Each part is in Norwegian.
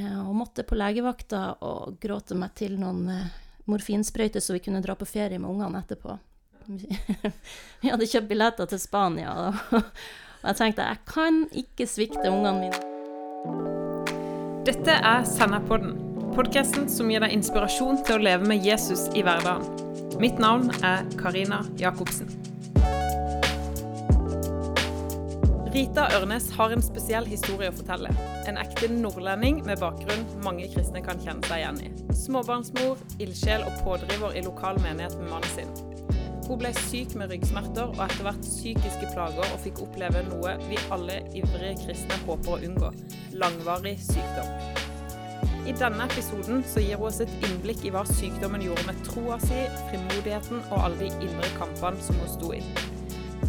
eh, og måtte på legevakta og gråte meg til noen eh, morfinsprøyter så vi kunne dra på ferie med ungene etterpå. vi hadde kjøpt billetter til Spania, og, jeg tenkte jeg kan ikke svikte ungene mine. Dette er Senderpodden, podkasten som gir deg inspirasjon til å leve med Jesus i hverdagen. Mitt navn er Karina Jacobsen. Rita Ørnes har en spesiell historie å fortelle. En ekte nordlending med bakgrunn mange kristne kan kjenne seg igjen i. Småbarnsmor, ildsjel og pådriver i lokal menighet med mannen sin. Hun ble syk med ryggsmerter og etter hvert psykiske plager og fikk oppleve noe vi alle ivrige kristne håper å unngå langvarig sykdom. I denne episoden så gir hun oss et innblikk i hva sykdommen gjorde med troa si, frimodigheten og alle de indre kampene som hun sto i.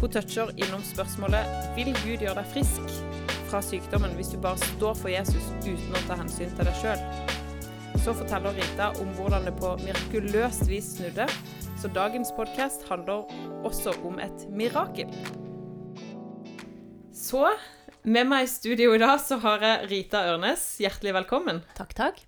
Hun toucher innom spørsmålet Vil Gud gjøre deg frisk fra sykdommen hvis du bare står for Jesus uten å ta hensyn til deg sjøl? Så forteller Rita om hvordan det på mirakuløst vis snudde. Så dagens podkast handler også om et mirakel. Så med meg i studio i dag så har jeg Rita Ørnes. Hjertelig velkommen. Takk, takk.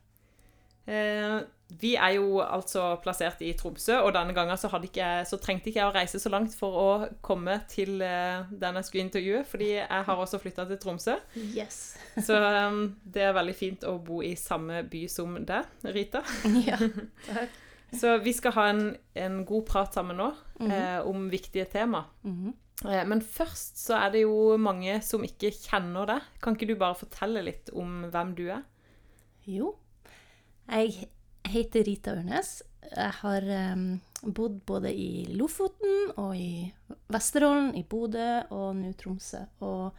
Eh, vi er jo altså plassert i Tromsø, og denne gangen så, ikke, så, trengte ikke jeg å reise så langt for å komme til uh, den jeg skulle intervjue, fordi jeg har også flytta til Tromsø. Yes. så um, det er veldig fint å bo i samme by som deg, Rita. ja, takk. Så vi skal ha en, en god prat sammen nå mm -hmm. eh, om viktige tema. Mm -hmm. eh, men først så er det jo mange som ikke kjenner deg. Kan ikke du bare fortelle litt om hvem du er? Jo. Jeg heter Rita Ørnes. Jeg har um, bodd både i Lofoten og i Vesterålen, i Bodø og nå Tromsø. Og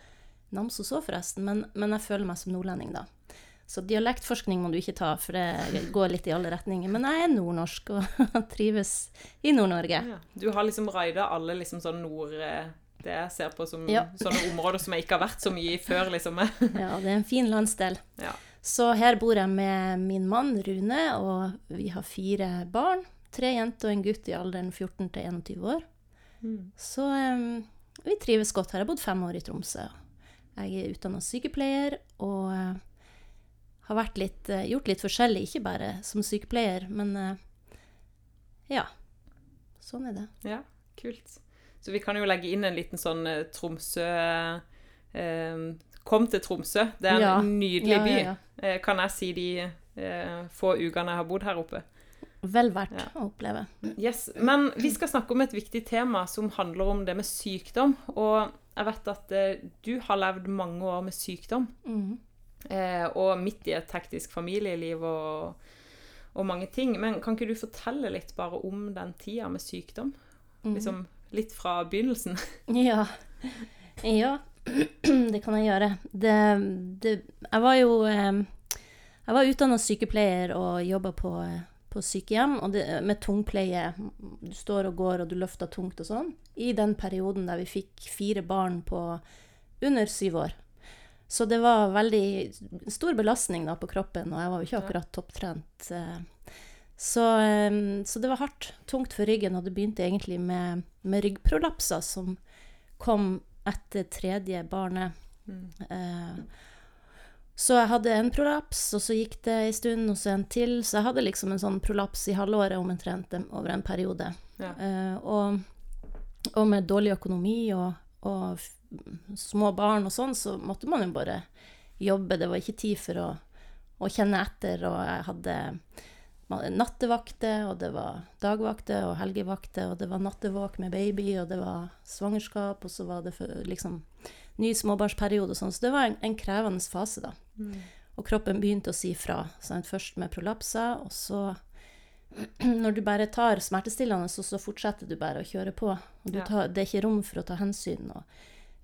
Namsos òg, forresten. Men, men, jeg føler meg som nordlending, da. Så dialektforskning må du ikke ta, for det går litt i alle retninger. Men jeg er nordnorsk og trives i Nord-Norge. Ja, du har liksom raida alle liksom sånn nord... Det jeg ser på som ja. sånne områder som jeg ikke har vært så mye i før, liksom. ja, det er en fin landsdel. Ja. Så her bor jeg med min mann Rune, og vi har fire barn. Tre jenter og en gutt i alderen 14 til 21 år. Mm. Så um, vi trives godt her. Jeg har bodd fem år i Tromsø. Jeg er utdanna sykepleier og uh, har litt, uh, gjort litt forskjellig, ikke bare som sykepleier, men uh, ja. Sånn er det. Ja, kult. Så vi kan jo legge inn en liten sånn Tromsø Kom til Tromsø. Det er en ja. nydelig by. Ja, ja, kan jeg si de eh, få ukene jeg har bodd her oppe. Vel verdt å oppleve. Yes. Men vi skal snakke om et viktig tema som handler om det med sykdom. Og jeg vet at eh, du har levd mange år med sykdom. Mm. Eh, og midt i et hektisk familieliv og, og, mange ting. Men kan ikke du fortelle litt bare om den tida med sykdom? Mm. Liksom litt fra begynnelsen. ja. Ja, det kan jeg gjøre. Det, det, jeg var jo Jeg var utdanna sykepleier og jobba på, på, sykehjem og det, med tungpleie. Du står og går, og du løfter tungt og sånn. I den perioden der vi fikk fire barn på under syv år. Så det var veldig stor belastning da på kroppen, og jeg var jo ikke akkurat topptrent. Eh. Så, så, det var hardt. Tungt for ryggen, og det begynte egentlig med, med ryggprolapser som kom etter tredje barnet. Mm. Eh, så jeg hadde en prolaps, og så gikk det en stund, og så en til. Så jeg hadde liksom en sånn prolaps i halvåret omtrent over en periode. Ja. Eh, og, og, med dårlig økonomi og, og, små barn og sånn, så måtte man jo bare jobbe. Det var ikke tid for å, å kjenne etter, og jeg hadde nattevakter, og det var dagvakter og helgevakter, og det var nattevåk med baby, og det var svangerskap, og så var det for, liksom ny småbarnsperiode og sånn. Så det var en, en krevende fase, da. Mm. Og kroppen begynte å si fra. Sant? Først med prolapser, og så Når du bare tar smertestillende, så, så fortsetter du bare å kjøre på. Tar, det er ikke rom for å ta hensyn. Og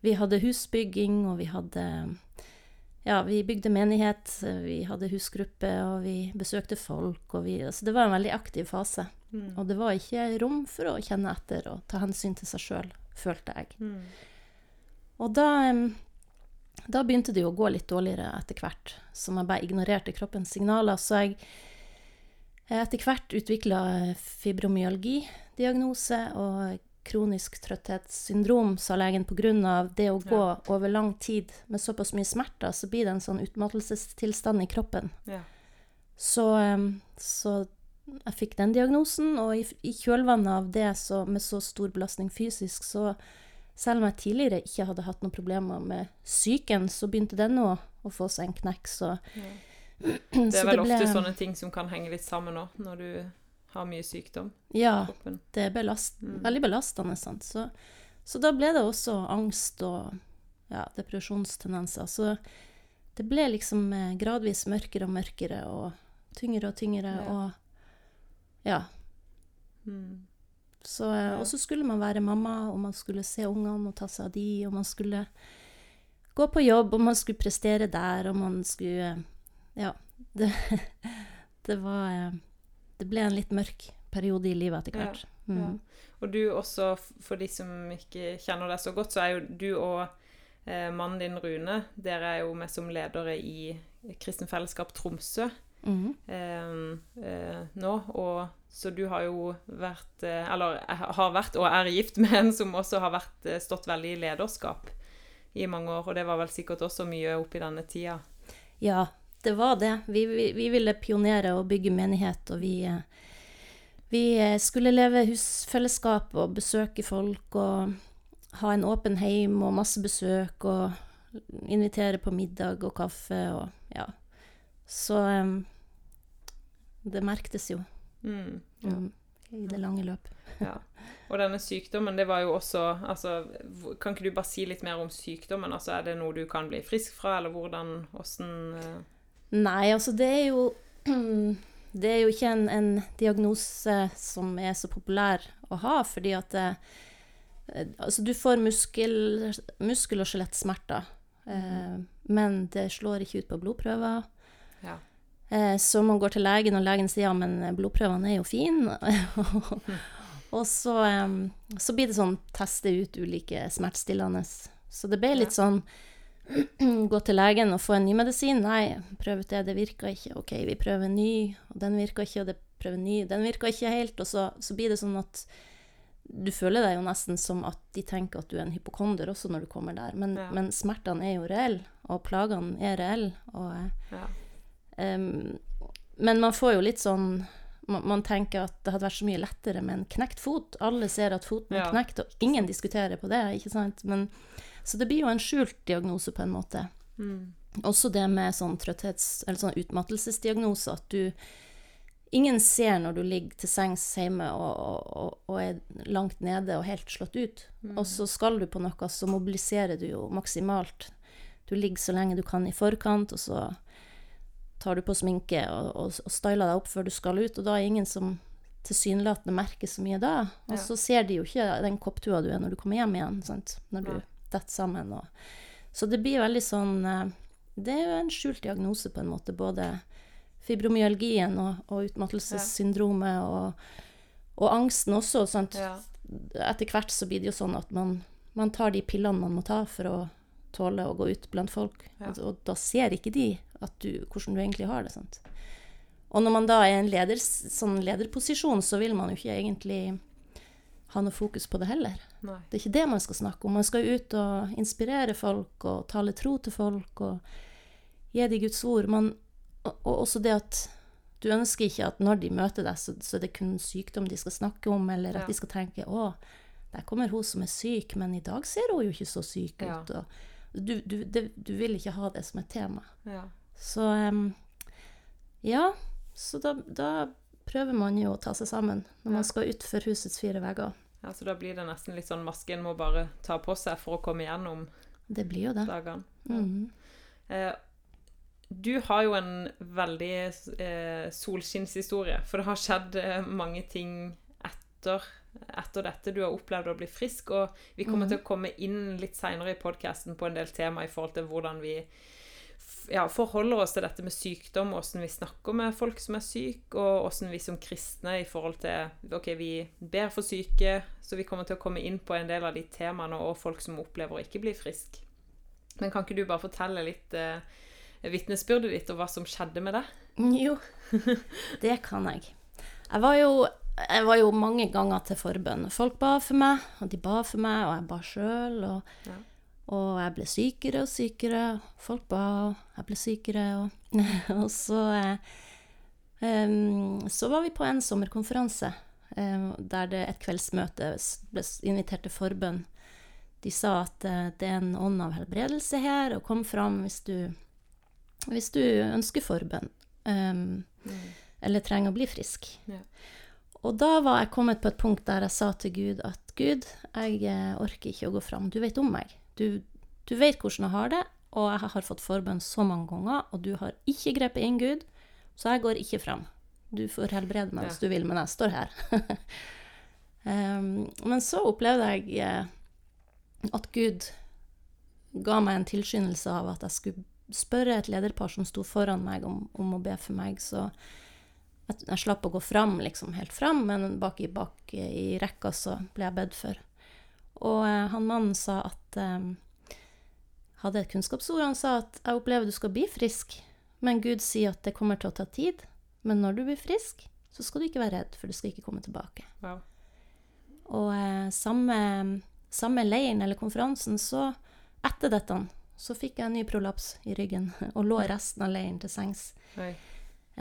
vi hadde husbygging, og vi hadde ja, vi bygde menighet, vi hadde husgruppe, og vi besøkte folk. Og vi, altså det var en veldig aktiv fase. Mm. Og det var ikke rom for å kjenne etter og ta hensyn til seg sjøl, følte jeg. Mm. Og da, da, begynte det jo å gå litt dårligere etter hvert, som jeg bare ignorerte kroppens signaler. Så jeg etter hvert utvikla fibromyalgi-diagnose, og kronisk trøtthetssyndrom, sa legen, pga. det å gå over lang tid med såpass mye smerter, så blir det en sånn utmattelsestilstand i kroppen. Ja. Så, så jeg fikk den diagnosen, og i, i kjølvannet av det, så, med så stor belastning fysisk, så selv om jeg tidligere ikke hadde hatt noen problemer med psyken, så begynte den å, å få seg en knekk, så Det er vel ofte ble- sånne ting som kan henge litt sammen òg, når du har mye sykdom Ja, i kroppen. det er belast, Mm. veldig belastende, sant. Så, så da ble det også angst og ja, depresjonstendenser. Så det ble liksom eh, gradvis mørkere og mørkere og tyngre og tyngre Ja. og Ja. Mm. Så, eh, og så skulle man være mamma, og man skulle se ungene og ta seg av de, og man skulle gå på jobb, og man skulle prestere der, og man skulle Ja. Det, det var eh, Det ble en litt mørk periode i livet etter Ja, hvert. Mm. Og du også, for de som ikke kjenner deg så godt, så er jo du og eh, mannen din Rune Dere er jo med som ledere i Kristen Fellesskap Tromsø mm. eh, eh, nå. Og så du har jo vært eh, Eller eh, har vært og er gift med en som også har vært, eh, stått veldig i lederskap i mange år. Og det var vel sikkert også mye oppi denne tida. Ja, det var det. Vi, vi, vi ville pionere og bygge menighet, og vi, vi skulle leve husfellesskap og besøke folk og ha en åpen heim og masse besøk og invitere på middag og kaffe og ja. Så um, det merktes jo Mm, ja. um, i det lange løp. Ja. Og denne sykdommen, det var jo også altså, Kan ikke du bare si litt mer om sykdommen? Altså, Er det noe du kan bli frisk fra, eller hvordan Åssen eh, Nei, altså det er jo Det er jo ikke en, en diagnose som er så populær å ha, fordi at det, eh, Altså du får muskel, muskel- og skjelettsmerter, eh, men det slår ikke ut på blodprøver. Ja. Eh, så man går til legen, og legen sier ja, men blodprøvene er jo fine. og så, så blir det sånn teste ut ulike smertestillende. Så det ble litt sånn gå til legen og få en ny medisin. Nei, prøv ut det, det virka ikke. Ok, vi prøver en ny, og den virka ikke, og det prøver en ny, den virka ikke helt. Og så, så blir det sånn at du føler deg jo nesten som at de tenker at du er en hypokonder også når du kommer der. Men, Ja. men smertene er jo reelle, og plagene er reelle. Og ja. um, men man får jo litt sånn man, man tenker at det hadde vært så mye lettere med en knekt fot. Alle ser at foten er Ja. knekt, og ingen diskuterer på det. ikke sant? Men, så det blir jo en skjult diagnose på en måte. Mm. Også det med sånn trøtthets- eller sånn utmattelsesdiagnose, at du Ingen ser når du ligger til sengs hjemme og, og, og, er langt nede og helt slått ut. Og så skal du på noe, så mobiliserer du jo maksimalt. Du ligger så lenge du kan i forkant, og så tar du på sminke og, og, og styler deg opp før du skal ut, og da er ingen som tilsynelatende merker så mye da. Og Ja. så ser de jo ikke den kopptua du er når du kommer hjem igjen, sant? når du ja. detter sammen. Og, så det blir veldig sånn eh, Det er jo en skjult diagnose, på en måte. Både fibromyalgien og, og utmattelsessyndromet og, og angsten også. Sant? ja. Etter hvert så blir det jo sånn at man, man tar de pillene man må ta for å tåle å gå ut blant folk. Ja. Og, og da ser ikke de du, hvordan du egentlig har det. Sant? Og når man da er i en leder, sånn lederposisjon, så vil man jo ikke egentlig ha noe fokus på det heller. Nei. Det er ikke det man skal snakke om. Man skal ut og inspirere folk og tale tro til folk og gi dem Guds ord. Man, og, og også det at du ønsker ikke at når de møter deg, så, så er det kun sykdom de skal snakke om, eller at Ja. de skal tenke 'Å, der kommer hun som er syk, men i dag ser hun jo ikke så syk Ja. ut'. Og du, du, det, du vil ikke ha det som et tema. Ja. Så um, ja, så da, da prøver man jo å ta seg sammen når Ja. man skal utfor husets fire vegger. ja, så da blir det nesten litt sånn masken må bare ta på seg for å komme gjennom Det blir jo det. dagene. Mhm. Eh, du har jo en veldig eh, solskinnshistorie, for det har skjedd eh, mange ting etter, etter dette. Du har opplevd å bli frisk, og vi kommer mm. til å komme inn litt seinere i podkasten på en del tema i forhold til hvordan vi ja, forholder oss til dette med sykdom, åssen vi snakker med folk som er syke, og åssen vi som kristne i forhold til OK, vi ber for syke, så vi kommer til å komme inn på en del av de temaene, og folk som opplever å ikke bli frisk. Men kan ikke du bare fortelle litt eh, vitnesbyrdet ditt og hva som skjedde med det? Jo, det kan jeg. Jeg var jo jeg var jo mange ganger til forbønn. Folk ba for meg, og de ba for meg, og jeg ba sjøl. Og, Ja. og jeg ble sykere og sykere. Folk ba, og jeg ble sykere. Og, og så em, Så var vi på en sommerkonferanse eh, der det et kveldsmøte ble invitert til forbønn. De sa at eh, det er en ånd av helbredelse her, og kom fram hvis du, hvis du ønsker forbønn. em, eller trenger å bli frisk. Ja. Og da var jeg kommet på et punkt der jeg sa til Gud at Gud, jeg eh, orker ikke å gå fram. Du vet om meg. Du, du vet hvordan jeg har det, og jeg har fått forbønn så mange ganger, og du har ikke grepet inn, Gud, så jeg går ikke fram. Du får helbrede meg Ja. hvis du vil, men jeg står her. um, men så opplevde jeg eh, at Gud ga meg en tilskyndelse av at jeg skulle spørre et lederpar som sto foran meg, om, om å be for meg. Så jeg, jeg slapp å gå fram, liksom helt fram, men bak i, bak i rekka så ble jeg bedt for. Og eh, han mannen sa at eh, Hadde et kunnskapsord. Han sa at jeg opplever du skal bli frisk, men Gud sier at det kommer til å ta tid. Men når du blir frisk, så skal du ikke være redd, for du skal ikke komme tilbake. Wow. Og eh, samme, samme leiren eller konferansen, så etter dette, så fikk jeg en ny prolaps i ryggen og lå resten av leiren til sengs. Oi.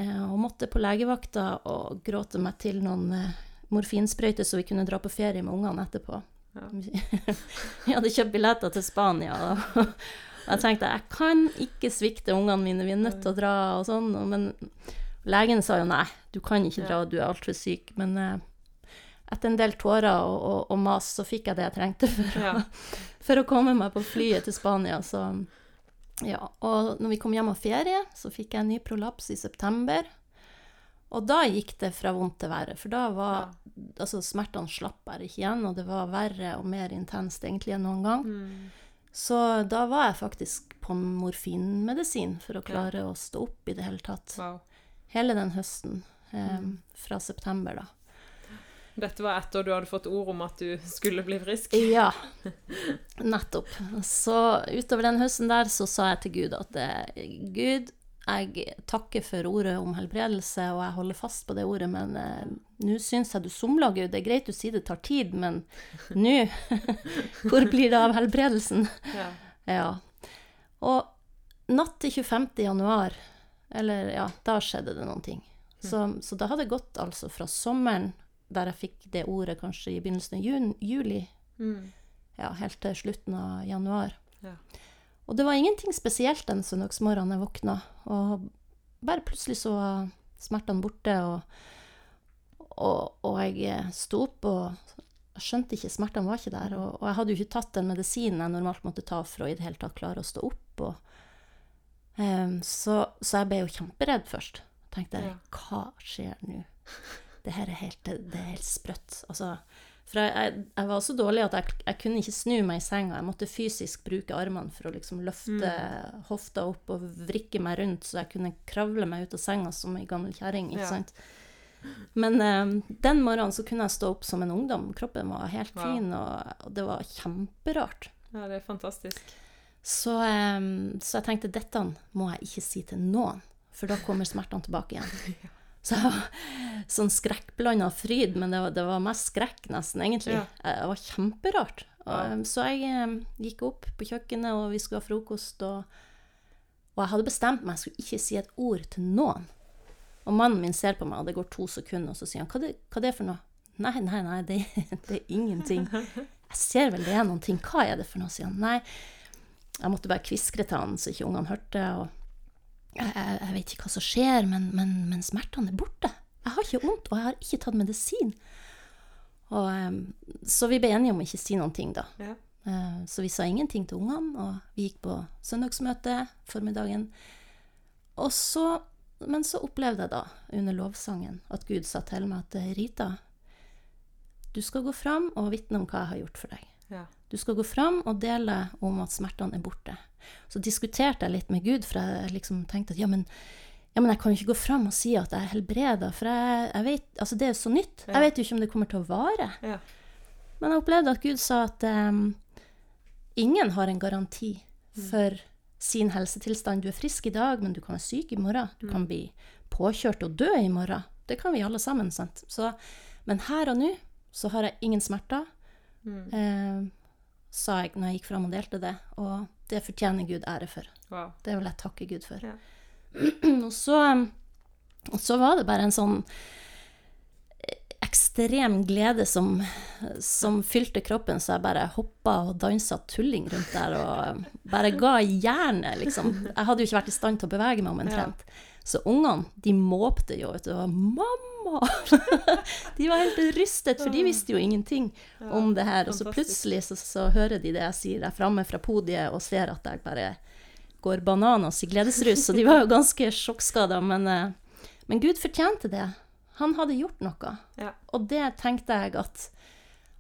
Eh, og måtte på legevakta og gråte meg til noen eh, morfinsprøyter så vi kunne dra på ferie med ungene etterpå. Ja. vi hadde kjøpt billetter til Spania. Og jeg tenkte jeg kan ikke svikte ungene mine, vi er nødt til å dra og sånn. Men legen sa jo nei, du kan ikke dra, du er altfor syk. Men eh, etter en del tårer og, og, og mas, så fikk jeg det jeg trengte for, Ja. for å komme meg på flyet til Spania. Så ja. Og når vi kom hjem av ferie, så fikk jeg en ny prolaps i september. Og da gikk det fra vondt til verre, for da var altså smertene slapp bare ikke igjen, og det var verre og mer intenst egentlig enn noen gang. Mm. Så da var jeg faktisk på morfinmedisin for å klare å stå opp i det hele tatt. Wow. Hele den høsten, eh, fra september, da. Dette var etter du hadde fått ord om at du skulle bli frisk? Ja, nettopp. Så utover den høsten der så sa jeg til Gud at eh, Gud, jeg takker for ordet om helbredelse, og jeg holder fast på det ordet, men eh, nå syns jeg du somler, Gud. Det er greit du sier det tar tid, men nå Hvor blir det av helbredelsen? Ja. Ja. Og natt til 25. januar, eller ja, da skjedde det noen ting. Så, så da hadde det gått altså fra sommeren, der jeg fikk det ordet kanskje i begynnelsen av jun, juli, Mm. ja, helt til slutten av januar. Ja. Og det var ingenting spesielt den søndagsmorgenen jeg våkna, og bare plutselig så var smertene borte, og, og, og jeg sto opp og skjønte ikke, smertene var ikke der. Og, og jeg hadde jo ikke tatt den medisinen jeg normalt måtte ta for å i det hele tatt klare å stå opp. Og, um, så, så jeg ble jo kjemperedd først. Tenkte jeg, hva skjer nå? Det her er helt, det, er helt sprøtt. Altså, for jeg, jeg, jeg var så dårlig at jeg, jeg kunne ikke snu meg i senga. Jeg måtte fysisk bruke armene for å liksom løfte hofta opp og vrikke meg rundt, så jeg kunne kravle meg ut av senga som ei gammel kjerring. ikke Ja. sant? Men eh, den morgenen så kunne jeg stå opp som en ungdom. Kroppen var helt Wow. fin, og, og det var kjemperart. ja, det er fantastisk. Så, eh, så jeg tenkte dette må jeg ikke si til noen, for da kommer smertene tilbake igjen. Så jeg var sånn skrekkblanda fryd, men det var, det var mest skrekk, nesten, egentlig. Ja. Eh, Det var kjemperart. Og, eh, Så jeg eh, gikk opp på kjøkkenet, og vi skulle ha frokost, og, og jeg hadde bestemt meg, jeg skulle ikke si et ord til noen. Og mannen min ser på meg, og det går to sekunder, og så sier han hva det, hva det er for noe? Nei, nei, nei, det, det er ingenting. Jeg ser vel det er noen ting. Hva er det for noe? sier han. Nei, jeg måtte bare kviskre til han så ikke ungene hørte. og jeg, jeg, vet ikke hva som skjer, men, men, men smertene er borte. Jeg har ikke vondt, og jeg har ikke tatt medisin. Og, så vi ble enige om å ikke si noen ting, da. Ja. Eh, så vi sa ingenting til ungene, og vi gikk på søndagsmøte formiddagen. Så, men så opplevde jeg da, under lovsangen, at Gud sa til meg at Rita, du skal gå fram og vitne om hva jeg har gjort for deg. Ja. Du skal gå fram og dele om at smertene er borte. Så diskuterte jeg litt med Gud, for jeg liksom tenkte at ja, men, ja, men jeg kan jo ikke gå fram og si at jeg er helbreda, for jeg, jeg vet, altså det er så nytt. Ja. Jeg vet jo ikke om det kommer til å vare. Ja. Men jeg opplevde at Gud sa at um, ingen har en garanti for sin helsetilstand. Du er frisk i dag, men du kan være syk i morgen. Du kan bli påkjørt og dø i morgen. Det kan vi alle sammen, sant. Så, men her og nå så har jeg ingen smerter, Mm. eh, sa jeg når jeg gikk fram og delte det. Og det fortjener Gud ære for. Wow. Det vil jeg takke Gud for. Ja. og, så, og så var det bare en sånn ekstrem glede som, som fylte kroppen, så jeg bare hoppa og dansa tulling rundt der og bare ga jernet, liksom. Jeg hadde jo ikke vært i stand til å bevege meg omtrent. Så ungene, de måpte jo, vet du. Og 'mamma!' de var helt rystet, for de visste jo ingenting om det her. Og så plutselig så, så hører de det jeg sier der framme fra podiet, og ser at jeg bare går bananas i gledesrus. Så de var jo ganske sjokkskada, men, eh, men Gud fortjente det. Han hadde gjort noe. Ja. Og det tenkte jeg at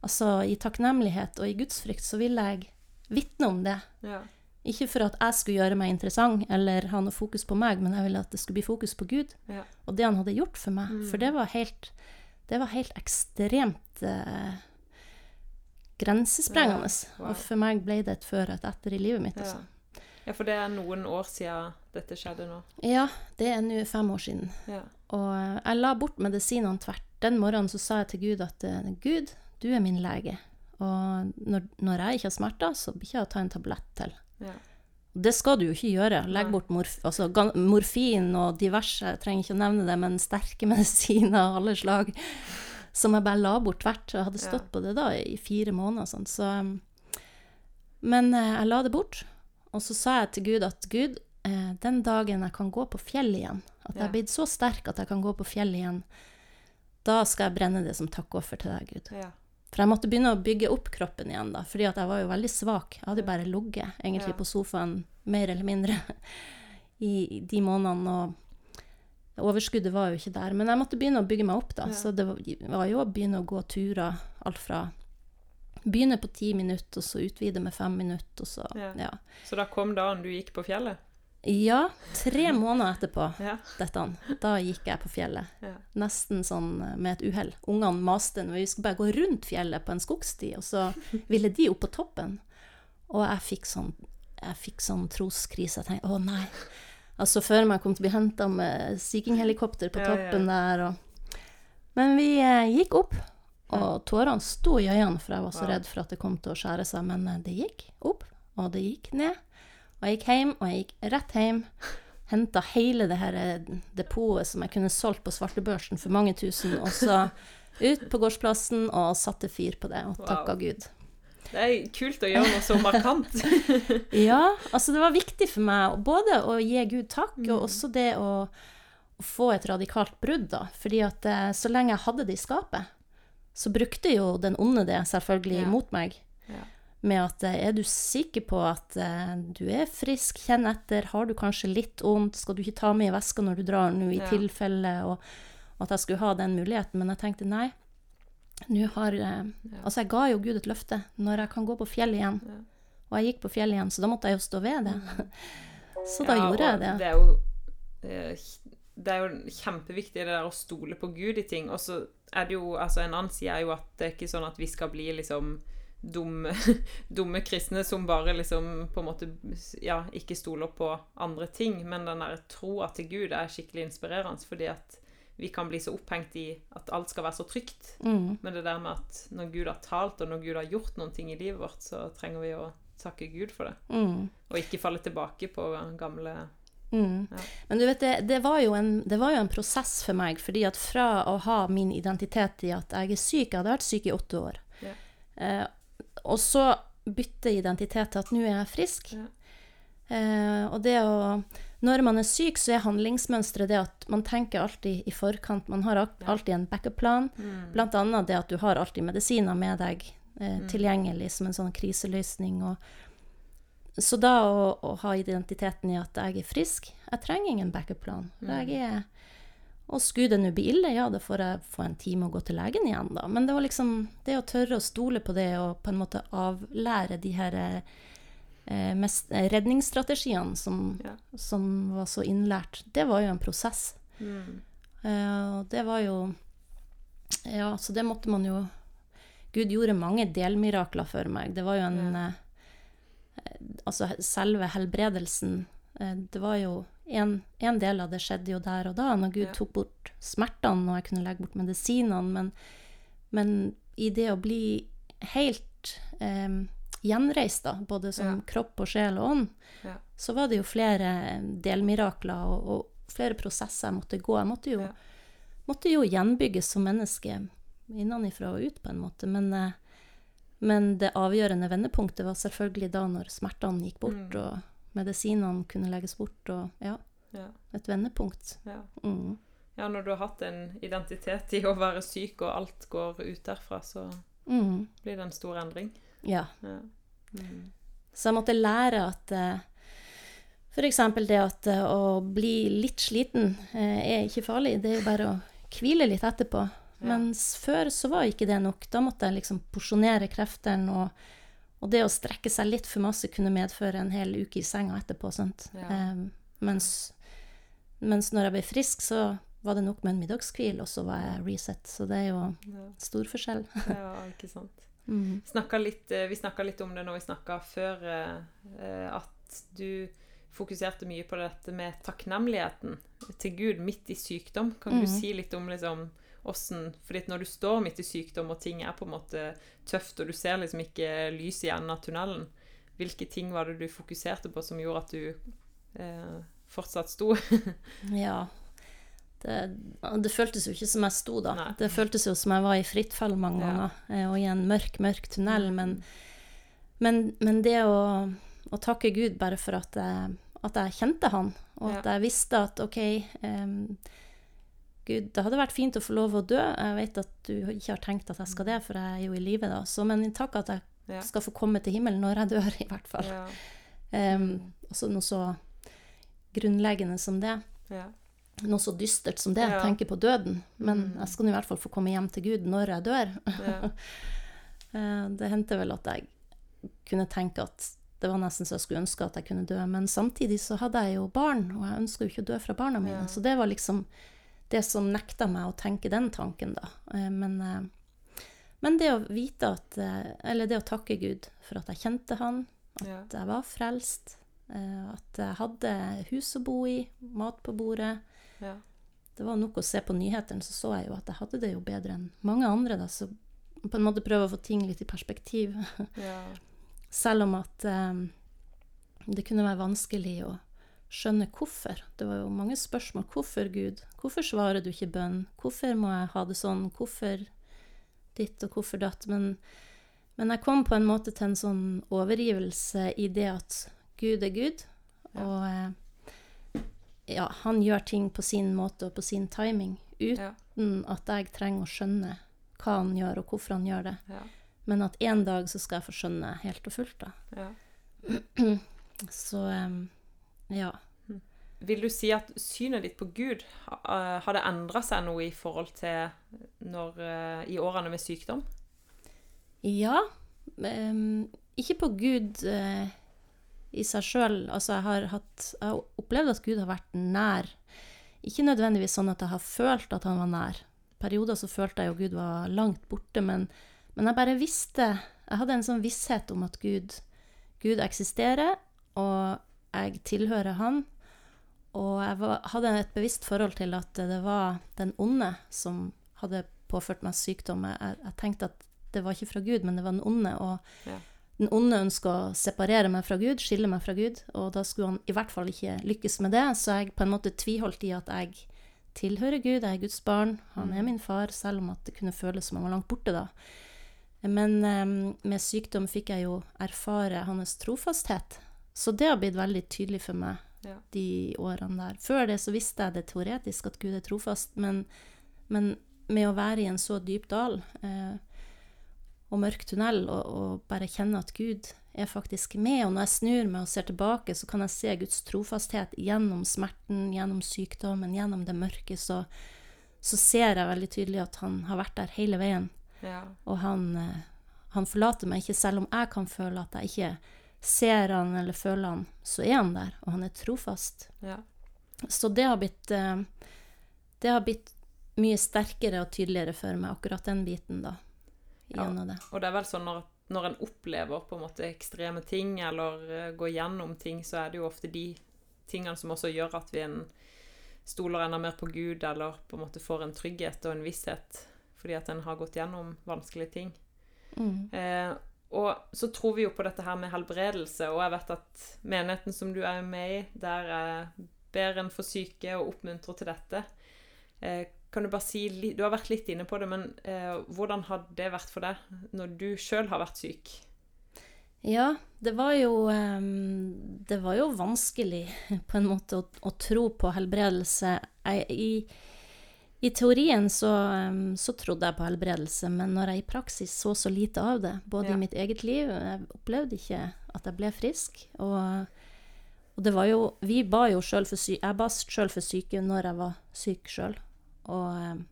altså, i takknemlighet og i gudsfrykt så ville jeg vitne om det. Ja. Ikke for at jeg skulle gjøre meg interessant eller ha noe fokus på meg, men jeg ville at det skulle bli fokus på Gud Ja. og det han hadde gjort for meg. For det var helt, det var helt ekstremt eh, grensesprengende. Ja, wow. Og for meg ble det et før og et etter i livet mitt. Ja. Altså. ja, for det er noen år siden dette skjedde nå. Ja, det er nå fem år siden. Ja. Og eh, jeg la bort medisinene tvert. Den morgenen så sa jeg til Gud at eh, Gud, du er min lege. Og når, når jeg ikke har smerter, så blir ikke jeg å ta en tablett til. Ja. Det skal du jo ikke gjøre. Legg bort morf altså, morfin og diverse, jeg trenger ikke å nevne det, men sterke medisiner av alle slag, som jeg bare la bort tvert. Jeg hadde stått Ja. på det da i fire måneder. Sånn. Så, men eh, jeg la det bort, og så sa jeg til Gud at Gud, eh, den dagen jeg kan gå på fjell igjen, at jeg er blitt så sterk at jeg kan gå på fjell igjen, da skal jeg brenne det som takkoffer til deg, Gud. Ja. For jeg måtte begynne å bygge opp kroppen igjen, da, fordi at jeg var jo veldig svak. Jeg hadde jo bare ligget egentlig Ja. på sofaen, mer eller mindre, i, de månedene. Og overskuddet var jo ikke der. Men jeg måtte begynne å bygge meg opp, da. Ja. Så det var, var jo å begynne å gå turer. Alt fra Begynne på ti minutter, og så utvide med fem minutter, og så Ja. Ja. Så da kom dagen du gikk på fjellet? Ja tre måneder etterpå Ja. dette, da gikk jeg på fjellet. Ja. Nesten sånn eh, med et uhell. Ungene maste når vi skulle bare gå rundt fjellet på en skogsti, og så ville de opp på toppen. Og jeg fikk sånn, jeg fikk sånn troskrise. Jeg tenkte å nei. Altså før jeg kom til å bli henta med Sea King-helikopter på Ja, ja, toppen der. Og... Men vi eh, gikk opp, og tårene sto i øynene, for jeg var så redd for at det kom til å skjære seg. Men eh, det gikk opp, og det gikk ned. Og jeg gikk hjem, og jeg gikk rett hjem. Henta hele det her eh, depotet som jeg kunne solgt på svartebørsen for mange tusen, og så ut på gårdsplassen og satte fyr på det, og Wow. takka Gud. Det er kult å gjøre noe så markant. Ja, altså det var viktig for meg både å gi Gud takk, Mm. og også det å, å få et radikalt brudd, da. Fordi at eh, så lenge jeg hadde det i skapet, så brukte jo den onde det selvfølgelig Ja. mot meg. Ja. Med at eh, er du sikker på at eh, du er frisk, kjenn etter, har du kanskje litt vondt, skal du ikke ta med i veska når du drar nå, i Ja. tilfelle, og, og at jeg skulle ha den muligheten. Men jeg tenkte nei, nå har eh, Altså, jeg ga jo Gud et løfte når jeg kan gå på fjell igjen. Ja. Og jeg gikk på fjell igjen, så da måtte jeg jo stå ved det. Så da Ja, gjorde jeg det. Det er jo det er jo kjempeviktig det der å stole på Gud i ting. Og så er det jo altså En annen side er jo at det er ikke sånn at vi skal bli liksom dumme, dumme kristne som bare liksom på en måte ja, ikke stoler på andre ting. Men den der troa til Gud er skikkelig inspirerende, fordi at vi kan bli så opphengt i at alt skal være så trygt. Mm. Men det der med at når Gud har talt, og når Gud har gjort noen ting i livet vårt, så trenger vi å takke Gud for det. Mm. Og ikke falle tilbake på gamle Mm. Ja. Men du vet, det, det, var en, det var jo en prosess for meg, fordi at fra å ha min identitet i at jeg er syk Jeg hadde vært syk i åtte år. Yeah. Eh, og så bytte identitet til at nå er jeg frisk. Ja. Eh, og det å Når man er syk, så er handlingsmønsteret det at man tenker alltid i forkant. Man har alltid en backup-plan. Mm. Blant annet det at du har alltid medisiner med deg eh, Mm. tilgjengelig som en sånn kriseløsning. Og, så da å, å ha identiteten i at jeg er frisk Jeg trenger ingen backup-plan. Mm. Jeg er Og skulle det nå bli ille, ja, da får jeg få en time og gå til legen igjen, da. Men det var liksom det å tørre å stole på det og på en måte avlære de her eh, mest, eh, redningsstrategiene som, Ja. som var så innlært, det var jo en prosess. Mm. Eh, og det var jo Ja, så det måtte man jo Gud gjorde mange delmirakler for meg. Det var jo en Ja. eh, Altså selve helbredelsen eh, Det var jo en, en del av det skjedde jo der og da, når Gud Ja. tok bort smertene og jeg kunne legge bort medisinene. Men, men i det å bli helt eh, gjenreist, da, både som Ja. kropp og sjel og ånd, Ja. så var det jo flere delmirakler og, og flere prosesser jeg måtte gå. Jeg måtte jo, måtte jo gjenbygges som menneske innenfra og ut, på en måte. Men, eh, men det avgjørende vendepunktet var selvfølgelig da når smertene gikk bort, Mm. og medisinene kunne legges bort, og ja, Ja. et vendepunkt. Ja. Mm. ja, når du har hatt en identitet i å være syk, og alt går ut derfra, så Mm. blir det en stor endring. Ja. Ja. Mm. Så jeg måtte lære at F.eks. for eksempel det at eh, å bli litt sliten eh, er ikke farlig. Det er jo bare å hvile litt etterpå. Mens før så var ikke det nok. Da måtte jeg liksom porsjonere kreftene, og, og det å strekke seg litt for masse kunne medføre en hel uke i senga etterpå. Ja. Eh, mens, mens når jeg ble frisk, så var det nok med en middagshvil, og så var jeg reset. Så det er jo Ja. stor forskjell. ja, ikke sant. Mm. Litt, eh, vi snakka litt om det når vi snakka før, eh, eh, at du fokuserte mye på dette med takknemligheten til Gud midt i sykdom. Kan du Mhm. si litt om liksom åssen fordi når du står midt i sykdom, og ting er på en måte tøft, og du ser liksom ikke lys i enden av tunnelen, hvilke ting var det du fokuserte på som gjorde at du eh, fortsatt sto? Ja. Det, det føltes jo ikke som jeg sto da. Nei. Det føltes jo som jeg var i fritt fall mange Ja. ganger, eh, og i en mørk, mørk tunnel. Mm. Men, men, men det å, å takke Gud bare for at jeg, at jeg kjente han, og at jeg visste at OK em, Gud, det hadde vært fint å få lov å dø. Jeg vet at du ikke har tenkt at jeg skal det, for jeg er jo i live da. Så, men takk at jeg Ja. skal få komme til himmelen når jeg dør, i hvert fall. Ja. Um, også noe så grunnleggende som det Ja. noe så dystert som det, Ja. tenke på døden. Men Mm. jeg skal i hvert fall få komme hjem til Gud når jeg dør. Ja. Eh, det hendte vel at jeg kunne tenke at det var nesten så jeg skulle ønske at jeg kunne dø. Men samtidig så hadde jeg jo barn, og jeg ønska jo ikke å dø fra barna mine. Ja. Så det var liksom det som nekta meg å tenke den tanken, da. Eh, Men, eh, men det å vite at eh, Eller det å takke Gud for at jeg kjente Han, Ja. at jeg var frelst, at jeg hadde hus å bo i, mat på bordet. Ja. Det var nok å se på nyhetene, så så jeg jo at jeg hadde det jo bedre enn mange andre. Da, så på en måte prøve å få ting litt i perspektiv. Ja. Selv om at um, det kunne være vanskelig å skjønne hvorfor. Det var jo mange spørsmål. Hvorfor, Gud? Hvorfor svarer du ikke bønn? Hvorfor må jeg ha det sånn? Hvorfor ditt og hvorfor datt? Men, men jeg kom på en måte til en sånn overgivelse i det at Gud er Gud, Ja. og eh, ja, han gjør ting på sin måte og på sin timing, Ja. uten at jeg trenger å skjønne hva han gjør, og hvorfor han gjør det. Ja. Men at en dag så skal jeg få skjønne helt og fullt, da. ja. Så um, ja. Vil du si at synet ditt på Gud eh, har det endra seg noe i forhold til når, eh, i årene med sykdom? Ja. em, ikke på Gud eh, i seg sjøl. Altså, jeg har hatt Jeg har opplevd at Gud har vært nær. Ikke nødvendigvis sånn at jeg har følt at han var nær. Perioder så følte jeg jo Gud var langt borte, men, men jeg bare visste Jeg hadde en sånn visshet om at Gud, Gud eksisterer, og jeg tilhører Han. Og jeg var, hadde et bevisst forhold til at det var den onde som hadde påført meg sykdom. Jeg, jeg tenkte at det var ikke fra Gud, men det var den onde. Og Ja. den onde ønska å separere meg fra Gud, skille meg fra Gud. Og da skulle han i hvert fall ikke lykkes med det, så jeg på en måte tviholdt i at jeg tilhører Gud, jeg er Guds barn, han er min far, selv om at det kunne føles som han var langt borte da. Men eh, med sykdom fikk jeg jo erfare hans trofasthet. Så det har blitt veldig tydelig for meg Ja. de årene der. Før det så visste jeg det teoretisk at Gud er trofast, men, men med å være i en så dyp dal eh, og mørk tunnel og, og bare kjenne at Gud er faktisk med, og når jeg snur meg og ser tilbake, så kan jeg se Guds trofasthet gjennom smerten, gjennom sykdommen, gjennom det mørke, så, så ser jeg veldig tydelig at han har vært der hele veien. Ja. Og han, eh, han forlater meg ikke, selv om jeg kan føle at jeg ikke ser han eller føler han, så er han der, og han er trofast. ja. Så det har blitt eh, Det har blitt mye sterkere og tydeligere for meg, akkurat den biten, da. Ja. Gjennom det. Og det er vel sånn når, når en opplever på en måte ekstreme ting, eller eh, går gjennom ting, så er det jo ofte de tingene som også gjør at vi en stoler enda mer på Gud, eller på en måte får en trygghet og en visshet fordi at en har gått gjennom vanskelige ting. Mm. Eh, og så tror vi jo på dette her med helbredelse, og jeg vet at menigheten som du er med i, der ber en for syke og oppmuntrer til dette. Eh, kan du bare si Du har vært litt inne på det, men eh, hvordan har det vært for deg når du sjøl har vært syk? Ja, det var jo ehm, Det var jo vanskelig på en måte å, å tro på helbredelse. Jeg, i, I teorien så, så trodde jeg på helbredelse, men når jeg i praksis så så lite av det, både Ja. i mitt eget liv Jeg opplevde ikke at jeg ble frisk. Og, og det var jo Vi ba jo sjøl for syke Jeg ba sjøl for syke når jeg var syk sjøl. Og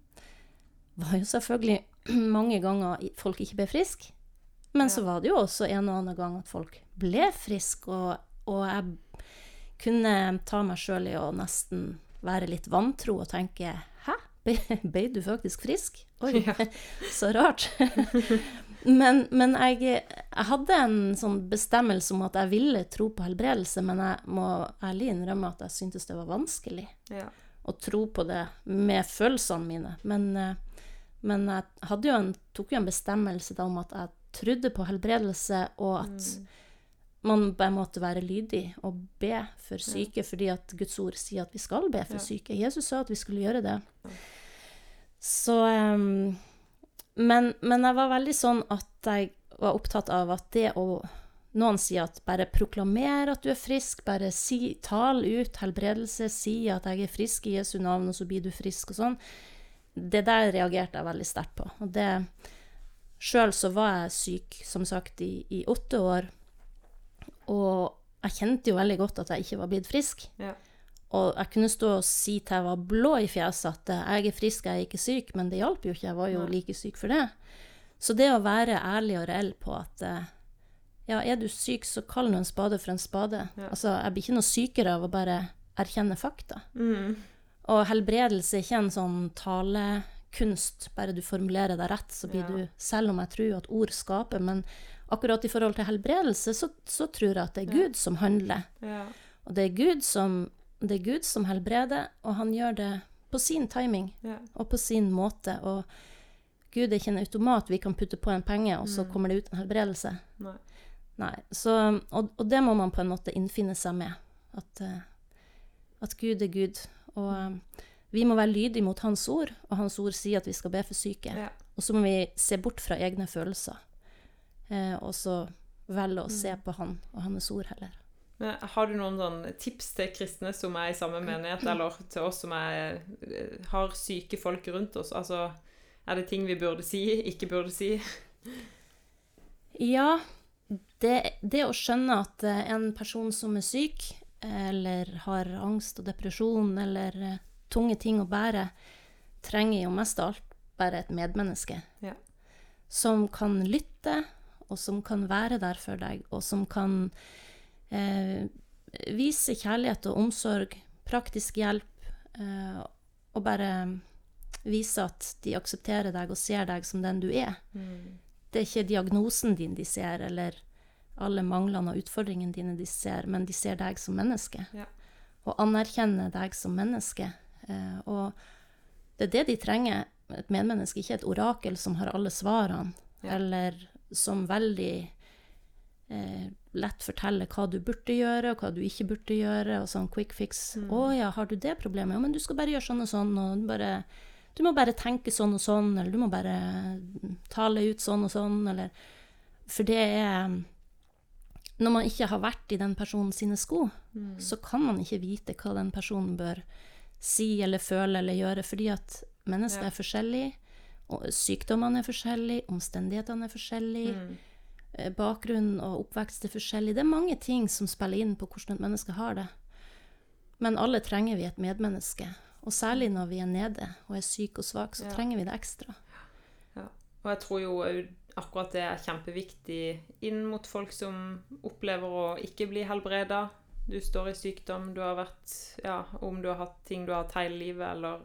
var jo selvfølgelig mange ganger folk ikke ble friske. Men så var det jo også en og annen gang at folk ble friske, og, og jeg kunne ta meg sjøl i å nesten være litt vantro og tenke ble, du faktisk frisk? Oi, Ja. så rart. men men jeg, jeg hadde en sånn bestemmelse om at jeg ville tro på helbredelse, men jeg må ærlig innrømme at jeg syntes det var vanskelig Ja. å tro på det med følelsene mine. Men, eh, men jeg jo en, tok jo en bestemmelse om at jeg trodde på helbredelse, og at man bare måtte være lydig og be for syke, fordi at Guds ord sier at vi skal be for Ja. syke. Jesus sa at vi skulle gjøre det. Så um, men, men jeg var veldig sånn at jeg var opptatt av at det å Noen sier at bare proklamer at du er frisk, bare si, tal ut helbredelse, si at jeg er frisk i Jesu navn, og så blir du frisk og sånn. Det der reagerte jeg veldig sterkt på. Og det Sjøl så var jeg syk, som sagt, i, i åtte år. Og jeg kjente jo veldig godt at jeg ikke var blitt frisk. Ja. Og jeg kunne stå og si til jeg var blå i fjeset at jeg er frisk, jeg er ikke syk, men det hjalp jo ikke, jeg var jo like syk for det. Så det å være ærlig og reell på at eh, ja, er du syk, så kall nå en spade for en spade. Ja. Altså, jeg blir ikke noe sykere av å bare erkjenne fakta. Mm. Og helbredelse er ikke en sånn talekunst, bare du formulerer deg rett, så blir Ja. du Selv om jeg tror at ord skaper, men akkurat i forhold til helbredelse, så, så tror jeg at det er. Gud som handler. Ja. Og det er Gud som, det er Gud som helbreder, og han gjør det på sin timing yeah. og på sin måte. Og Gud er ikke en automat vi kan putte på en penge, og så Mm. kommer det ut en helbredelse. Nei. Nei. Så, og, og det må man på en måte innfinne seg med. At, eh, at Gud er Gud. Og eh, vi må være lydige mot Hans ord, og Hans ord sier at vi skal be for syke. Ja. Og så må vi se bort fra egne følelser. Eh, og så velge å se på Han og Hans ord heller. Har du noen sånn tips til kristne som er i samme menighet, eller til oss som er, eh, har syke folk rundt oss? Altså, er det ting vi burde si, ikke burde si? Ja, det, det å skjønne at eh, en person som er syk, eller har angst og depresjon, eller eh, tunge ting å bære, trenger jo mest av alt bare et medmenneske. Ja. Som kan lytte, og som kan være der for deg, og som kan vise kjærlighet og omsorg, praktisk hjelp, eh, og bare vise at de aksepterer deg og ser deg som den du er. Det er ikke diagnosen din de ser, eller alle manglene og utfordringene dine de ser, men de ser deg som menneske. Ja. Og anerkjenner deg som menneske. Eh, og det er det de trenger. Et medmenneske, ikke et orakel som har alle svarene, Ja. eller som veldig eh, lett fortelle hva du burde gjøre, og hva du ikke burde gjøre, og sånn quick fix. 'Å ja, har du det problemet? Ja, men du skal bare gjøre sånn og sånn', og bare du må bare tenke sånn og sånn, eller du må bare tale ut sånn og sånn, eller For det er Når man ikke har vært i den personen sine sko, så kan man ikke vite hva den personen bør si eller føle eller gjøre, fordi at mennesker Ja. er forskjellige, og sykdommene er forskjellige, omstendighetene er forskjellige, Mm. Eh, bakgrunn og oppvekst er forskjellig. Det er mange ting som spiller inn på hvordan et menneske har det. Men alle trenger vi et medmenneske. Og særlig når vi er nede og er syke og svake, så Ja. trenger vi det ekstra. Og jeg tror jo akkurat det er kjempeviktig inn mot folk som opplever å ikke bli helbreda. Du står i sykdom, du har vært Ja, om du har hatt ting du har hatt hele livet, eller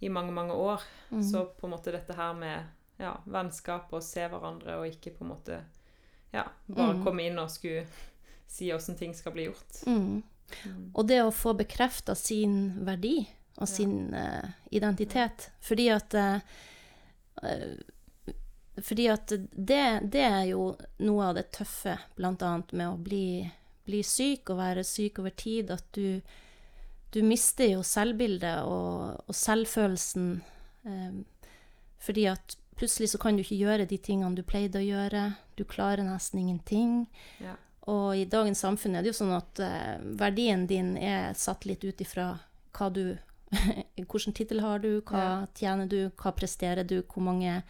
i mange, mange år. Mm. Så på en måte dette her med ja, vennskap og se hverandre, og ikke på en måte Ja, bare mm. komme inn og skulle si åssen ting skal bli gjort. Mm. Og det å få bekrefta sin verdi og sin uh, identitet. Fordi at eh, Fordi at det, det er jo noe av det tøffe, annet med å bli, bli syk og være syk over tid, at du, du mister jo selvbildet og, og selvfølelsen. Eh, fordi at plutselig så kan du ikke gjøre de tingene du pleide å gjøre. Du klarer nesten ingenting. Ja. Og i dagens samfunn er det jo sånn at eh, verdien din er satt litt ut ifra hva du Hvilken tittel har du, hva Ja. tjener du, hva presterer du, hvor mange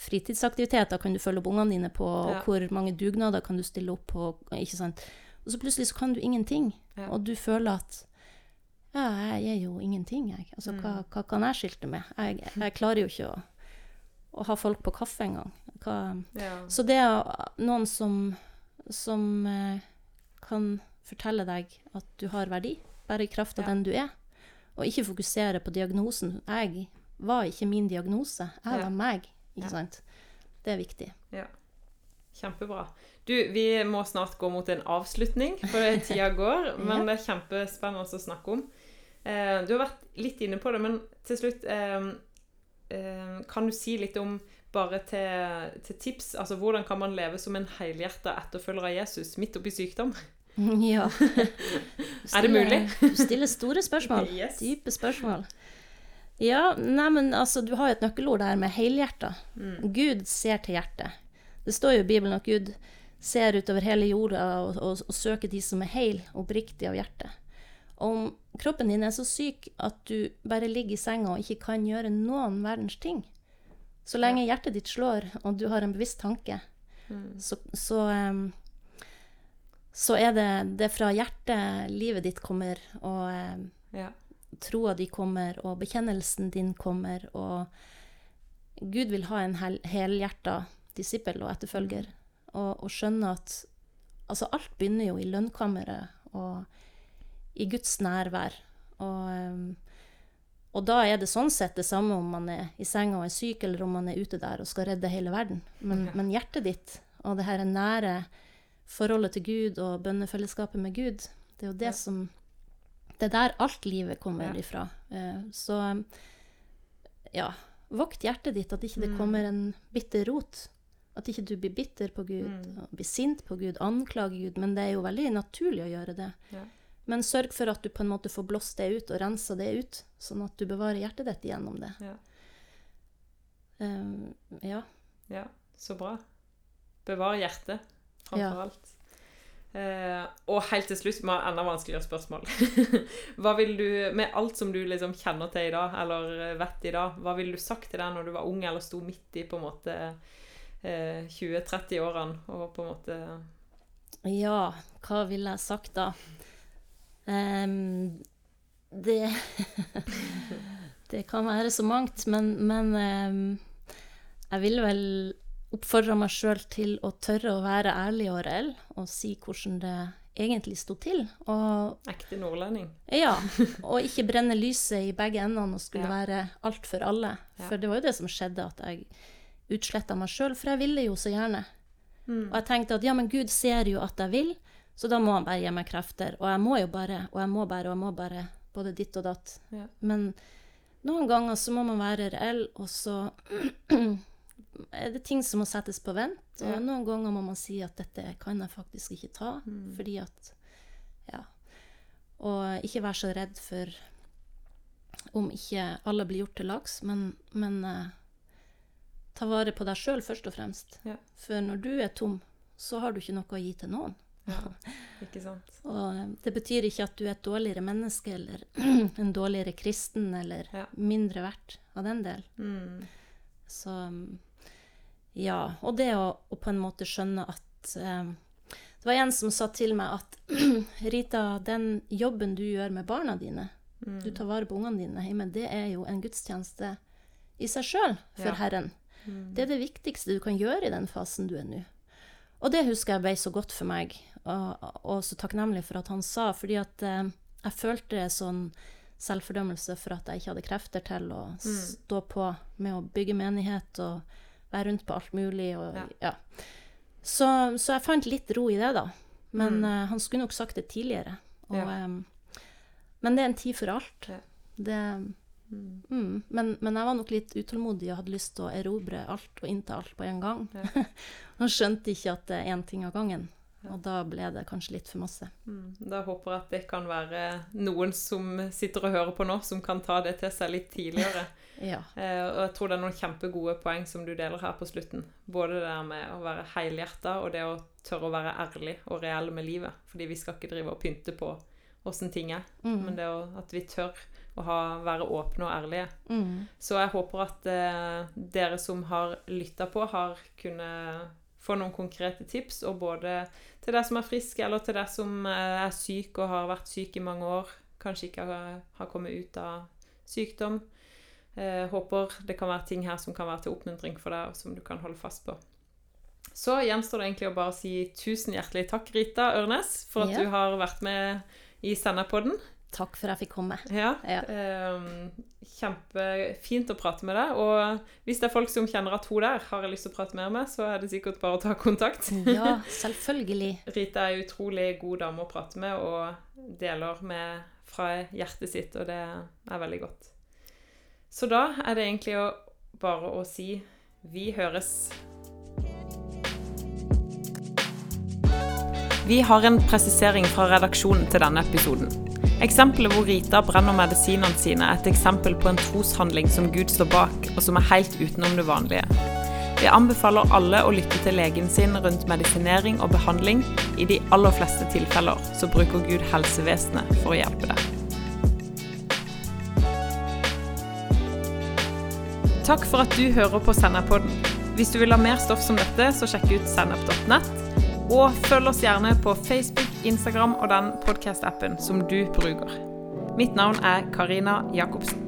fritidsaktiviteter kan du følge opp ungene dine på, Ja. og hvor mange dugnader kan du stille opp på, ikke sant. Og så plutselig så kan du ingenting, og du føler at ja, jeg er jo ingenting, jeg. Altså, hva, Mm. hva kan jeg skilte med? Jeg, jeg klarer jo ikke å, å ha folk på kaffe engang. Hva, Ja. så det er noen som, som eh, kan fortelle deg at du har verdi, bare i kraft av Ja. den du er, og ikke fokusere på diagnosen. Jeg var ikke min diagnose, jeg var meg, ikke sant? Det er viktig. Ja. Kjempebra. Du, vi må snart gå mot en avslutning, for tida går. Men det er kjempespennende å snakke om. Eh, du har vært litt inne på det, men til slutt eh, Kan du si litt om, bare til, til tips, altså hvordan kan man leve som en helhjerta etterfølger av Jesus midt oppi sykdom? Ja. Stiller, Er det mulig? Du stiller store spørsmål. Yes. Dype spørsmål. Ja, neimen altså, du har jo et nøkkelord der med helhjerta. Mm. Gud ser til hjertet. Det står jo i Bibelen at Gud ser utover hele jorda og, og, og søker de som er heil oppriktig av hjertet. Om kroppen din er så syk at du bare ligger i senga og ikke kan gjøre noen verdens ting, så lenge hjertet ditt slår og du har en bevisst tanke, Mm. så, så, um, så er det, det fra hjertet livet ditt kommer, og em, Ja. troa di kommer, og bekjennelsen din kommer, og Gud vil ha en hel, helhjerta disippel og etterfølger, og, og skjønne at altså alt begynner jo i lønnkammeret og i Guds nærvær. Og, og da er det sånn sett det samme om man er i senga og er syk, eller om man er ute der og skal redde hele verden. Men, men hjertet ditt og det her nære forholdet til Gud og bønnefellesskapet med Gud, det er jo det Ja. som Det er der alt livet kommer Ja. ifra. Eh, Så ja, vokt hjertet ditt, at ikke det Mm. kommer en bitter rot. At ikke du blir bitter på Gud, Mm. blir sint på Gud, anklager Gud. Men det er jo veldig naturlig å gjøre det. Ja. Men sørg for at du på en måte får blåst det ut og rensa det ut, sånn at du bevarer hjertet ditt gjennom det. Ja. Um, ja. Ja, så bra. Bevar hjertet, framfor Ja. alt. Uh, og helt til slutt, med enda vanskeligere spørsmål. hva vil du, Med alt som du liksom kjenner til i dag, eller vet i dag, hva ville du sagt til deg når du var ung eller sto midt i på en måte uh, 20-30-årene og på en måte Ja, hva ville jeg sagt da? Em, det Det kan være så mangt, men, men um, jeg ville vel oppfordra meg sjøl til å tørre å være ærlig og reell, og si hvordan det egentlig sto til. Og ekte nordlending? ja, og ikke brenne lyset i begge endene og skulle Ja. være alt for alle. Ja. For det var jo det som skjedde, at jeg utsletta meg sjøl, for jeg ville jo så gjerne. Mm. Og jeg tenkte at ja, men Gud ser jo at jeg vil, så da må han bare gi meg krefter. Og jeg må jo bare, og jeg må bare, og jeg må bare. Både ditt og datt. Ja. Men noen ganger så må man være reell, og så er det ting som må settes på vent. Og Ja. noen ganger må man si at dette kan jeg faktisk ikke ta, Mm. fordi at Ja. Og ikke være så redd for om ikke alle blir gjort til laks, men, men eh, ta vare på deg sjøl først og fremst. Ja. For når du er tom, så har du ikke noe å gi til noen. Ja, ikke sant? Og eh, det betyr ikke at du er et dårligere menneske eller en dårligere kristen eller Ja. mindre verdt av den del. Mm. Så mm, ja. Og det å, å på en måte skjønne at eh, Det var en som sa til meg at Rita, den jobben du gjør med barna dine, Mm. du tar vare på ungene dine hjemme, det er jo en gudstjeneste i seg sjøl for Ja. Herren. Mm. Det er det viktigste du kan gjøre i den fasen du er nå. Og det husker jeg ble så godt for meg, og, og så takknemlig for at han sa, fordi at eh, jeg følte sånn selvfordømmelse for at jeg ikke hadde krefter til å stå på med å bygge menighet og være rundt på alt mulig. Og, Ja. ja. Så, så jeg fant litt ro i det, da. Men Mm. uh, han skulle nok sagt det tidligere. Og, Ja. um, men det er en tid for alt. Det, mm, men, men jeg var nok litt utålmodig og hadde lyst til å erobre alt og innta alt på en gang. Og skjønte ikke at det er én ting av gangen. Og da ble det kanskje litt for masse. Mm, Da håper jeg at det kan være noen som sitter og hører på nå, som kan ta det til seg litt tidligere. Ja. Eh, og jeg tror det er noen kjempegode poeng som du deler her på slutten. Både det der med å være helhjerta, og det å tørre å være ærlig og reell med livet. Fordi vi skal ikke drive og pynte på åssen ting er, Mm. men det å, at vi tør å ha, være åpne og ærlige. Mm. Så jeg håper at eh, dere som har lytta på, har kunnet få noen konkrete tips, og både til deg som er frisk, eller til deg som eh, er syk og har vært syk i mange år, kanskje ikke har, har kommet ut av sykdom. Eh, håper det kan være ting her som kan være til oppmuntring for deg, og som du kan holde fast på. Så gjenstår det egentlig å bare si tusen hjertelig takk, Rita Ørnes, for at Ja. du har vært med i Senderpodden. Takk for at jeg fikk komme. Ja. Ja. Eh, kjempefint å prate med deg. Og hvis det er folk som kjenner at hun der har jeg lyst til å prate mer med, så er det sikkert bare å ta kontakt. Ja, selvfølgelig. Rita er en utrolig god dame å prate med og deler med fra hjertet sitt, og det er veldig godt. Så da er det egentlig å, bare å si vi høres. Vi har en presisering fra redaksjonen til denne episoden. Eksempelet hvor Rita brenner medisinene sine, er et eksempel på en troshandling som Gud står bak, og som er helt utenom det vanlige. Vi anbefaler alle å lytte til legen sin rundt medisinering og behandling. I de aller fleste tilfeller så bruker Gud helsevesenet for å hjelpe deg. Takk for at du hører på Sennepodden. Hvis du vil ha mer stoff som dette, så sjekk ut sennep.nett. Og følg oss gjerne på Facebook, Instagram og den podkast-appen som du bruker. Mitt navn er Karina Jacobsen.